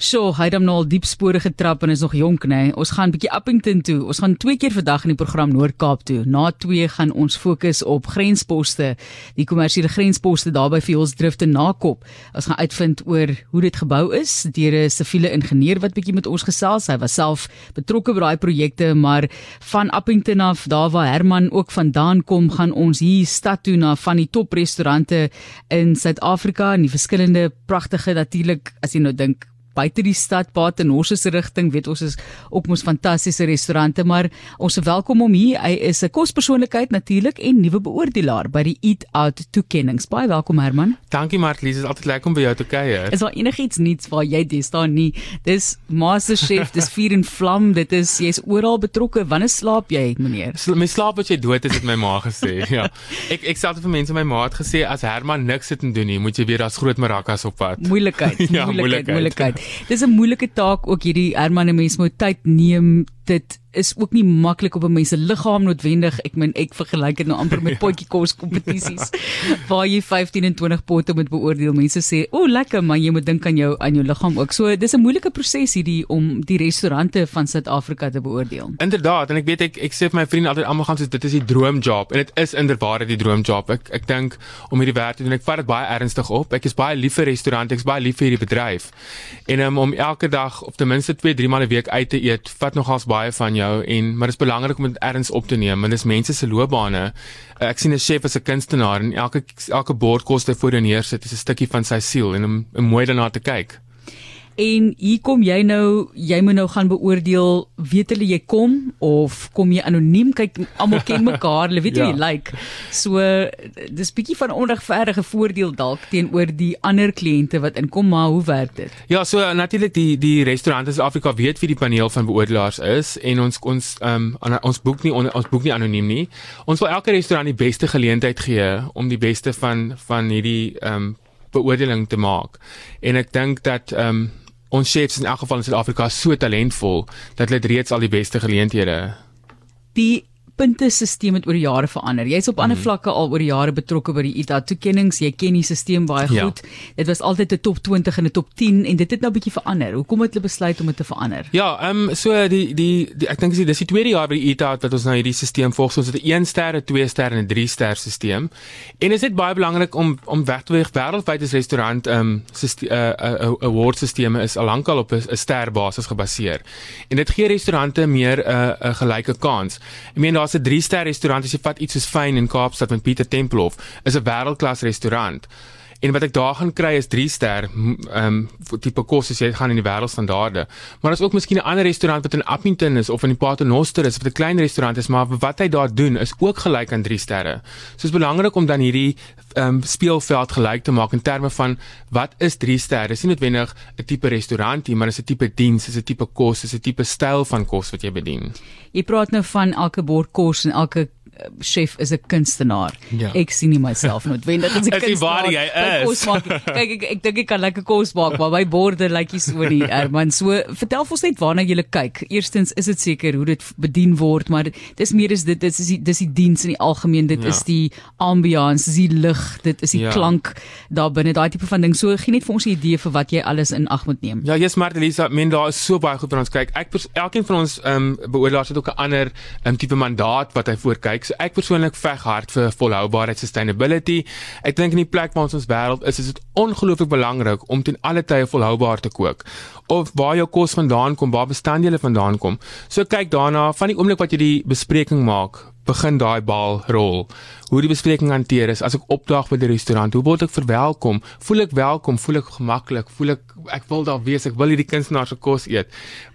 Sjoe, hy het hom nou al diep spore getrap en is nog jonk nê. Nee. Ons gaan bietjie Appington toe. Ons gaan twee keer vandag in die program Noord-Kaap toe. Na 2 gaan ons fokus op grensposte, die kommersiële grensposte daar by Vuilsdrift en Nakop. Ons gaan uitvind oor hoe dit gebou is deur 'n siviele ingenieur wat bietjie met ons gesels. Hy was self betrokke by daai projekte, maar van Appington af, daar waar Herman ook vandaan kom, gaan ons hier stad toe na van die top restaurante in Suid-Afrika en die verskillende pragtige natuurlik as jy nou dink buite die stad Paternosse se rigting weet ons is ook mos fantastiese restaurante maar ons is welkom om hier. Hy is 'n kospersoonlikheid natuurlik en nuwe beoordelaar by die Eat Out toekenninge. Baie welkom Herman. Dankie Martlies. Is altyd lekker om by jou te kuier. Is daar enigiets nuuts waar jy dis staan nie? Dis master chef dis vuur en vlam dit is jy's oral betrokke. Wanneer slaap jy meneer? My slaap as jy dood is het my ma gesê ja. Ek ek sê altyd vir mense my ma het gesê as Herman niks sit en doen nie moet jy weer as groot marakas op pad Moeilikheid ja, moeilikheid. moeilikheid dis 'n moeilike taak ook hierdie Herman en mens moet tyd neem dit is ook nie maklik op 'n mens se liggaam noodwendig. Ek meen ek vergelyk dit nou amper met potjie kos kompetisies waar jy 15 en 20 potte moet beoordeel. Mense sê, "O, oh, lekker, maar jy moet dink aan jou aan jou liggaam ook." So dis 'n moeilike proses hierdie om die restaurante van Suid-Afrika te beoordeel. Inderdaad, en ek weet ek ek sê vir my vriende altyd almal gaan sê dit is die droomjob en dit is inderwaarheid die droomjob. Ek ek dink om hierdie werk te doen, ek vat dit baie ernstig op. Ek is baie lief vir restaurante, ek is baie lief vir hierdie bedryf. En um, om elke dag of ten minste 2, 3 maande 'n week uit te eet, vat nogals baie van jou en maar dit is belangrik om dit erns op te neem want dit is mense se loopbane. Ek sien 'n chef as 'n kunstenaar en elke elke bord kos hy voor en neersit is 'n stukkie van sy siel en om, om mooi daarna te kyk. En hier kom jy nou, jy moet nou gaan beoordeel, weet hulle jy kom of kom jy anoniem? Kyk, almal ken mekaar, hulle weet hoe ja. jy lyk. Like. So dis bietjie van onregverdige voordeel dalk teenoor die ander kliënte wat inkom, maar hoe werk dit? Ja, so natuurlik die die restaurante in Afrika weet wie die paneel van beoordelaars is en ons ons ehm um, ons boek nie ons boek nie anoniem nie. Ons wil elke restaurant die beste geleentheid gee om die beste van van hierdie ehm um, beoordeling te maak. En ek dink dat ehm um, ons chefs in elk geval in Suid-Afrika so talentvol dat hulle reeds al die beste geleenthede. Die puntesisteem het oor die jare verander. Jy's op ander mm. vlakke al oor die jare betrokke by die ITA toekenninge. Jy ken die stelsel baie ja. goed. Dit was altyd 'n top 20 en 'n top 10 en dit het nou 'n bietjie verander. Hoekom het hulle besluit om dit te verander? Ja, ehm um, so die die, die ek dink dis die tweede jaar by die ITA wat ons nou hierdie stelsel volg. Ons het 'n 1 ster, 'n 2 ster en 'n 3 ster stelsel. En dit is baie belangrik om om weg te weeg wêreldwyd as restaurant ehm um, uh, uh, award stelsels is al lankal op 'n ster basis gebaseer. En dit gee restaurante meer 'n uh, 'n gelyke kans. Ek meen daar's 'n 3 ster restaurant as jy vat iets soos Fyn in Kaapstad met Pieter Tempelhof is 'n wêreldklas restaurant. En wat ek daar gaan kry is 3 ster ehm um, tipe kos as jy gaan in die wêreldstandaarde. Maar daar's ook miskien 'n ander restaurant wat in Appington is of in die Paternoster is wat 'n klein restaurant is, maar wat hy daar doen is ook gelyk aan 3 sterre. So is belangrik om dan hierdie ehm um, speelveld gelyk te maak in terme van wat is 3 sterre? Dis nie noodwendig 'n tipe restaurant nie, maar dis 'n tipe diens, dis 'n tipe kos, dis 'n tipe styl van kos wat jy bedien. Jy praat nou van elke bord kos en elke chef is 'n kunstenaar. Ja. Ek sien nie myself noodwendig as 'n kunstenaar. Dis waar jy is. Kyk ek ek dink ek kan lekker kos maak, maar my borde lyk nie so nie, Herman. So vertel ons net waarna jy kyk. Eerstens is dit seker hoe dit bedien word, maar dis meer is dit dis is die dis die diens in die algemeen, dit ja. is die ambiance, dis die lig, dit is die ja. klank daar binne, daai tipe van ding. So gee net vir ons 'n idee vir wat jy alles in ag moet neem. Ja, yes, Martelisa, men daar is so baie goed vir ons kyk. Ek elkeen van ons ehm um, beoordelaars het ook 'n ander ehm um, tipe mandaat wat hy voorkyk. So ek persoonlik veg hard vir volhoubaarheid sustainability. Ek dink in die plek waar ons ons wêreld is, is dit ongelooflik belangrik om ten alle tye volhoubaar te kook. Of waar jou kos vandaan kom, waar bestanddele vandaan kom. So kyk daarna van die oomblik wat jy die bespreking maak, begin daai bal rol. Hoe die bespreking hanteer is as ek opdaag by die restaurant, hoe word ek verwelkom? Voel ek welkom? Voel ek gemaklik? Voel ek ek wil daar wees, ek wil hierdie kunstenaar se kos eet.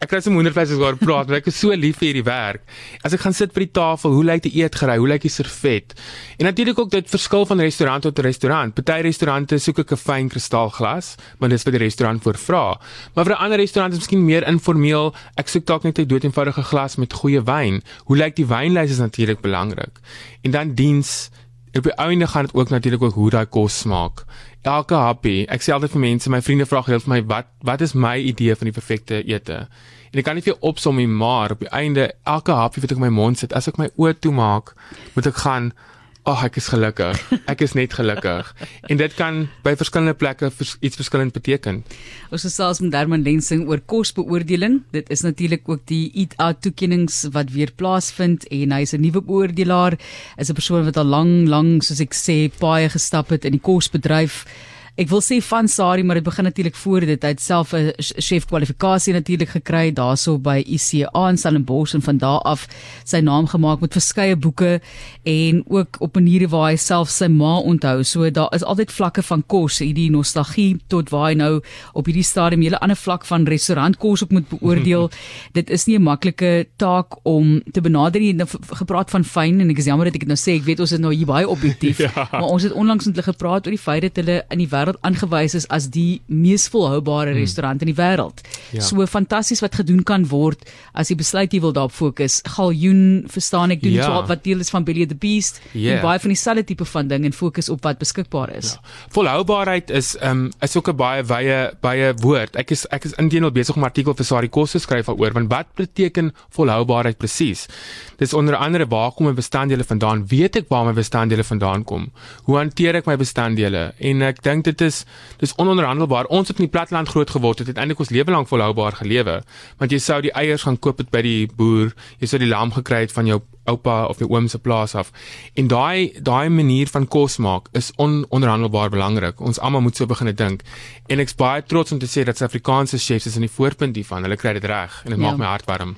Ek kry so wondervleis as oor praat, maar ek is so lief vir hierdie werk. As ek gaan sit by die tafel, hoe lyk die eetgerei? Hoe lyk die servet? En natuurlik ook dit verskil van restaurant tot restaurant. Party restaurante soek ek 'n fyn kristalglas, want dis vir die restaurant voor vra. Maar vir 'n ander restaurant is miskien meer informeel. Ek soek dalk net 'n doeteenvoudige glas met goeie wyn. Hoe lyk die wynlys is natuurlik belangrik. En dan diens Op die einde gaan dit ook natuurlik ook hoe daai kos smaak elke happy. Ek sê altyd vir mense, my vriende vra gereeld vir my wat wat is my idee van die perfekte ete? En ek kan nie vir opsom nie, maar op die einde elke happy wat ek in my mond sit, as ek my oë toemaak, moet ek gaan Ag, oh, ek is gelukkig. Ek is net gelukkig. en dit kan by verskillende plekke vers, iets verskillend beteken. Ons gesels met Derman Lensing oor kosbeoordeling. Dit is natuurlik ook die Eat Out toekennings wat weer plaasvind en hy is 'n nuwe beoordelaar. Is 'n persoon wat al lank lank soos ek sê paai gestap het in die kosbedryf ek wil sê van Sari maar dit begin natuurlik voor dit. Hy het self 'n chef kwalifikasie natuurlik gekry daarso by ICA in Stellenbosch en van daar af sy naam gemaak met verskeie boeke en ook op maniere waar hy self sy ma onthou. So daar is altyd vlakke van kos hierdie nostalgie tot waar hy nou op hierdie stadium hele ander vlak van restaurantkos ook moet beoordeel. Dit is nie 'n maklike taak om te benader jy nou gepraat van fyn en ek is jammer dat ek dit nou sê. Ek weet ons is nou hier baie objektief ja. maar ons het onlangs met hulle gepraat oor die feit dat hulle in die wêreld aangewys is as die mees volhoubare hmm. restaurant in die wêreld. Ja. So fantasties wat gedoen kan word as jy besluit jy wil daarop fokus. Galjoen, verstaan ek, doen ja. so wat deel is van Billy the Beast yeah. en baie van dieselfde tipe van ding en fokus op wat beskikbaar is. Ja. Volhoubaarheid is um is ook 'n baie wye baie woord. Ek is ek is intedeel besig om 'n artikel vir Sari Kos te skryf daaroor want wat beteken volhoubaarheid presies? Dis onder andere waar kom my bestanddele vandaan? Weet ek waar my bestanddele vandaan kom? Hoe hanteer ek my bestanddele? En ek dink dit is dis ononderhandelbaar. Ons het in die platteland groot geword, het eintlik ons lewe lank volhoubaar gelewe. Want jy sou die eiers gaan koop by die boer, jy sou die lam gekry het van jou oupa of jou oom se plaas af. En daai daai manier van kos maak is ononderhandelbaar belangrik. Ons almal moet so begine dink. En ek's baie trots om te sê dat Suid-Afrikaanse chefs is in die voorpunt hiervan. Hulle kry dit reg en dit ja. maak my hart warm.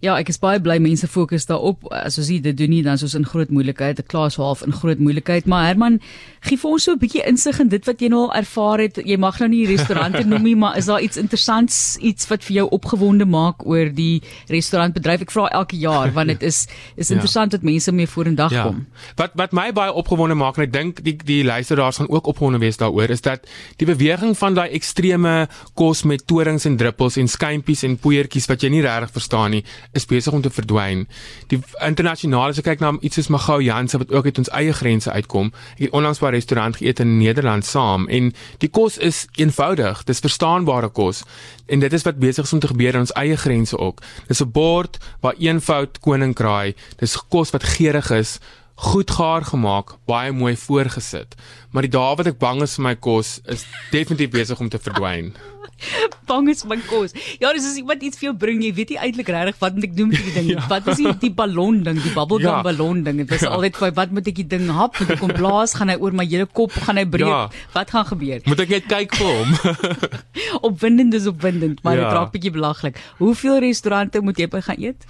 Ja, ek is baie bly mense fokus daarop. As ons dit doen nie dan is ons in groot moeilikheid. 'n Klaas half in groot moeilikheid. Maar Herman, gee vir ons so 'n bietjie insig in dit wat jy nou al ervaar het. Jy mag nou nie restaurante noem nie, maar is daar iets interessants, iets wat vir jou opgewonde maak oor die restaurantbedryf? Ek vra elke jaar want dit is is ja. interessant ja. dat mense mee vorendag ja. kom. Wat wat my baie opgewonde maak en ek dink die die luisteraars gaan ook opgewonde wees daaroor is dat die beweging van daai ekstreme kos met torings en druppels en skuimpies en poeiertjies wat jy nie regtig verstaan nie is besig om te verdwyn. Die internasionale as ek kyk na iets soos Magou Janse wat ook uit ons eie grense uitkom. Ek het onlangs by 'n restaurant geëet in Nederland saam en die kos is eenvoudig, dis verstaanbare kos en dit is wat besig is om te gebeur in ons eie grense ook. Dis 'n bord waar eenvoud koninkraai, dis kos wat geurig is goed gaar gemaak, baie mooi voorgesit. Maar die dae wat ek bang is vir my kos is definitief besig om te verdwyn. bang is my kos. Ja, dis as iemand iets vir jou bring, jy weet nie eintlik regtig wat moet ek doen met die ding nie. ja. Wat is die, die ballon ding, die bubblegum ja. ballon ding? Dit was ja. altyd vir wat moet ek die ding hap? Moet ek hom blaas? Gaan hy oor my hele kop? Gaan hy breek? Ja. Wat gaan gebeur? Moet ek net kyk vir hom? opwindend is opwindend, maar ja. dit raak bietjie belaglik. Hoeveel restaurante moet jy by gaan eet?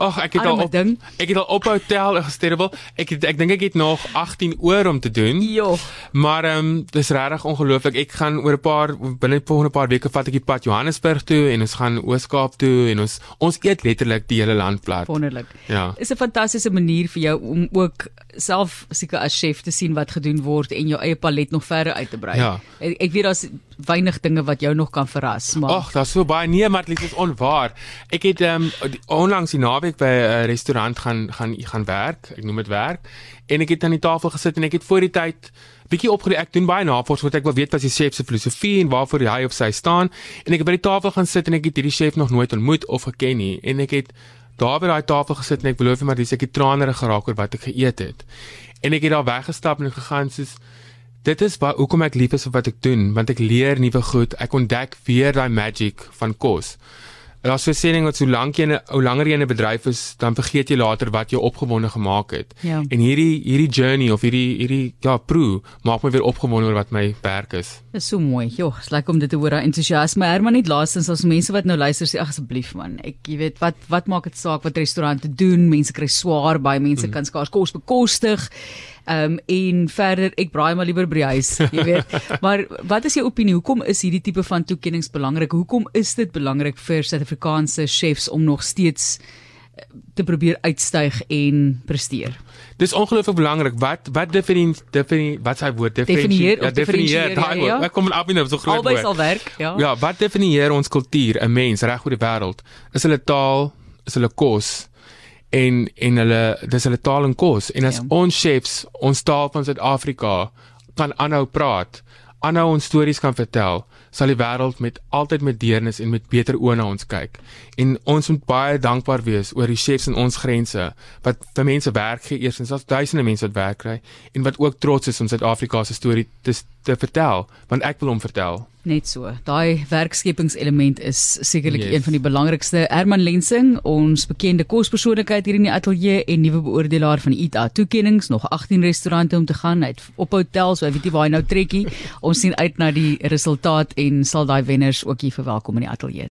Ag, ek het al op, ek het al op hotel gesterwel. Ek het, ek dink ek het nog 18 oor om te doen. Jo. Maar ehm um, dis regtig ongelooflik. Ek gaan oor 'n paar binne volgende paar weke vat ek die pad Johannesburg toe en ons gaan Oos-Kaap toe en ons ons eet letterlik die hele land plat. Wonderlik. Ja. Is 'n fantastiese manier vir jou om ook self seker as chef te sien wat gedoen word en jou eie palet nog verder uit te brei. Ja. Ek, ek weet daar's weinig dinge wat jou nog kan verras, maar Ag, daar's so baie nee, maar dit is onwaar. Ek het ehm um, onlangs die naweek by 'n restaurant gaan gaan gaan werk. Ek noem dit werk. En ek het aan die tafel gesit en ek het voor die tyd bietjie opgeleer. Ek doen baie navorsing wat ek wil weet wat die chef se filosofie en waarvoor hy of sy staan. En ek het by die tafel gaan sit en ek het hierdie chef nog nooit ontmoet of geken nie. En ek het daar by daai tafel gesit en ek beloof maar dis ek het tranerig geraak oor wat ek geëet het. En ek het daar weggestap en gegaan soos Dit is waar hoekom ek lief is vir wat ek doen, want ek leer nuwe goed, ek ontdek weer daai magic van kos. En as jy sê net so lank jy 'n ou langer jy in 'n bedryf is, dan vergeet jy later wat jou opgewonde gemaak het. Ja. En hierdie hierdie journey of hierdie hierdie ja, proe maak my weer opgewonde oor wat my werk is. Dis so mooi. Jo, is lekker om dit te hoor, entoesiasme. Herman net laastens as mense wat nou luister sê asseblief man, ek jy weet wat wat maak dit saak wat restaurante doen? Mense kry swaar, baie mense mm. kan skaars kos bekostig. Ehm um, en verder ek braai maar liewer by die huis, jy weet. maar wat is jou opinie? Hoekom is hierdie tipe van toekenninge belangrik? Hoekom is dit belangrik vir Suid-Afrikaanse chefs om nog steeds eh, te probeer uitstyg en presteer? Dis ongelooflik belangrik. Wat wat definieer definieer wat sy woord definieer? Ja, definieer daai woord. Ja. Ek kom af in so groot woord. Albei sal werk, ja. Ja, wat definieer ons kultuur, 'n mens reg oor die wêreld? Is hulle taal, is hulle kos? En en hulle dis hulle taal en kos en as ja. ons chefs ons taal van Suid-Afrika kan aanhou praat, aanhou ons stories kan vertel, sal die wêreld met altyd met deernis en met beter oë na ons kyk. En ons moet baie dankbaar wees oor die chefs in ons grense wat vir mense werk gee, eersins as duisende mense wat werk kry en wat ook trots is om Suid-Afrika se storie te te vertel, want ek wil hom vertel. Net so. Daai werkskepingselement is sekerlik yes. een van die belangrikste. Herman Lensing, ons bekende kospersoonlikheid hier in die ateljee en nuwe beoordelaar van Eat Out toekenninge, nog 18 restaurante om te gaan. Hy't op hotels, so hy weet nie waar hy nou trekkie. Ons sien uit na die resultaat en sal daai wenners ook hier verwelkom in die ateljee.